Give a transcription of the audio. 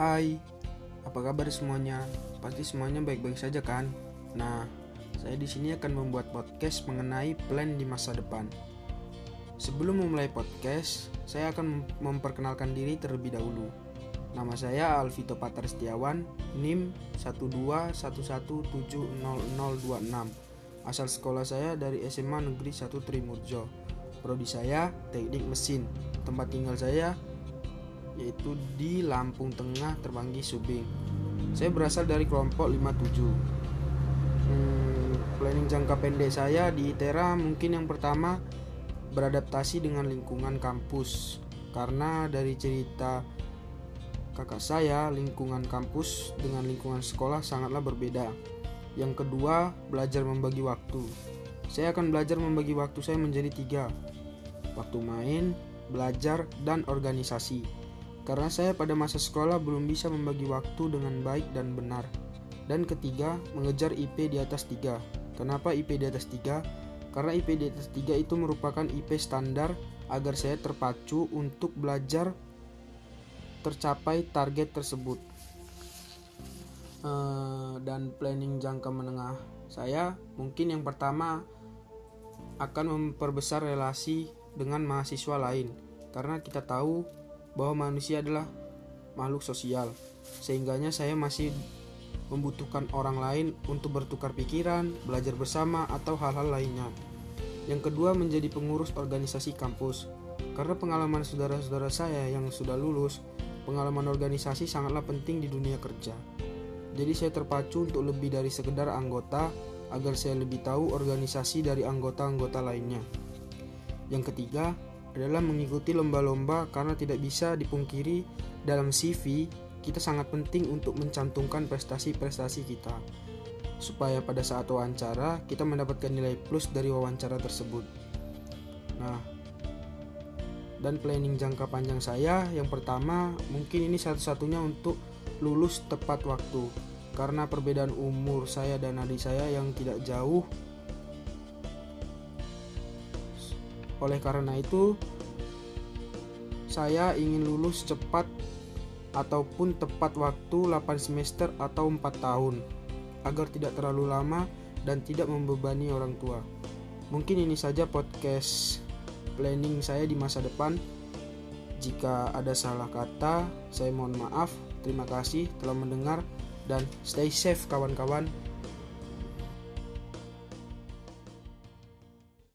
Hai, apa kabar semuanya? Pasti semuanya baik-baik saja kan? Nah, saya di sini akan membuat podcast mengenai plan di masa depan. Sebelum memulai podcast, saya akan memperkenalkan diri terlebih dahulu. Nama saya Alvito Patar Setiawan, NIM 121170026. Asal sekolah saya dari SMA Negeri 1 Trimurjo. Prodi saya Teknik Mesin. Tempat tinggal saya yaitu di Lampung Tengah Terbanggi Subing. Saya berasal dari kelompok 57. Hmm, planning jangka pendek saya di ITERA mungkin yang pertama beradaptasi dengan lingkungan kampus. Karena dari cerita kakak saya, lingkungan kampus dengan lingkungan sekolah sangatlah berbeda. Yang kedua, belajar membagi waktu. Saya akan belajar membagi waktu saya menjadi tiga. Waktu main, belajar, dan organisasi karena saya pada masa sekolah belum bisa membagi waktu dengan baik dan benar. Dan ketiga, mengejar IP di atas 3. Kenapa IP di atas 3? Karena IP di atas 3 itu merupakan IP standar agar saya terpacu untuk belajar tercapai target tersebut. Uh, dan planning jangka menengah saya mungkin yang pertama akan memperbesar relasi dengan mahasiswa lain karena kita tahu bahwa manusia adalah makhluk sosial. Sehingganya saya masih membutuhkan orang lain untuk bertukar pikiran, belajar bersama, atau hal-hal lainnya. Yang kedua, menjadi pengurus organisasi kampus. Karena pengalaman saudara-saudara saya yang sudah lulus, pengalaman organisasi sangatlah penting di dunia kerja. Jadi saya terpacu untuk lebih dari sekedar anggota agar saya lebih tahu organisasi dari anggota-anggota lainnya. Yang ketiga, adalah mengikuti lomba-lomba karena tidak bisa dipungkiri dalam CV kita sangat penting untuk mencantumkan prestasi-prestasi kita supaya pada saat wawancara kita mendapatkan nilai plus dari wawancara tersebut. Nah, dan planning jangka panjang saya yang pertama mungkin ini satu-satunya untuk lulus tepat waktu karena perbedaan umur saya dan adik saya yang tidak jauh Oleh karena itu, saya ingin lulus cepat ataupun tepat waktu 8 semester atau 4 tahun agar tidak terlalu lama dan tidak membebani orang tua. Mungkin ini saja podcast planning saya di masa depan. Jika ada salah kata, saya mohon maaf. Terima kasih telah mendengar dan stay safe kawan-kawan.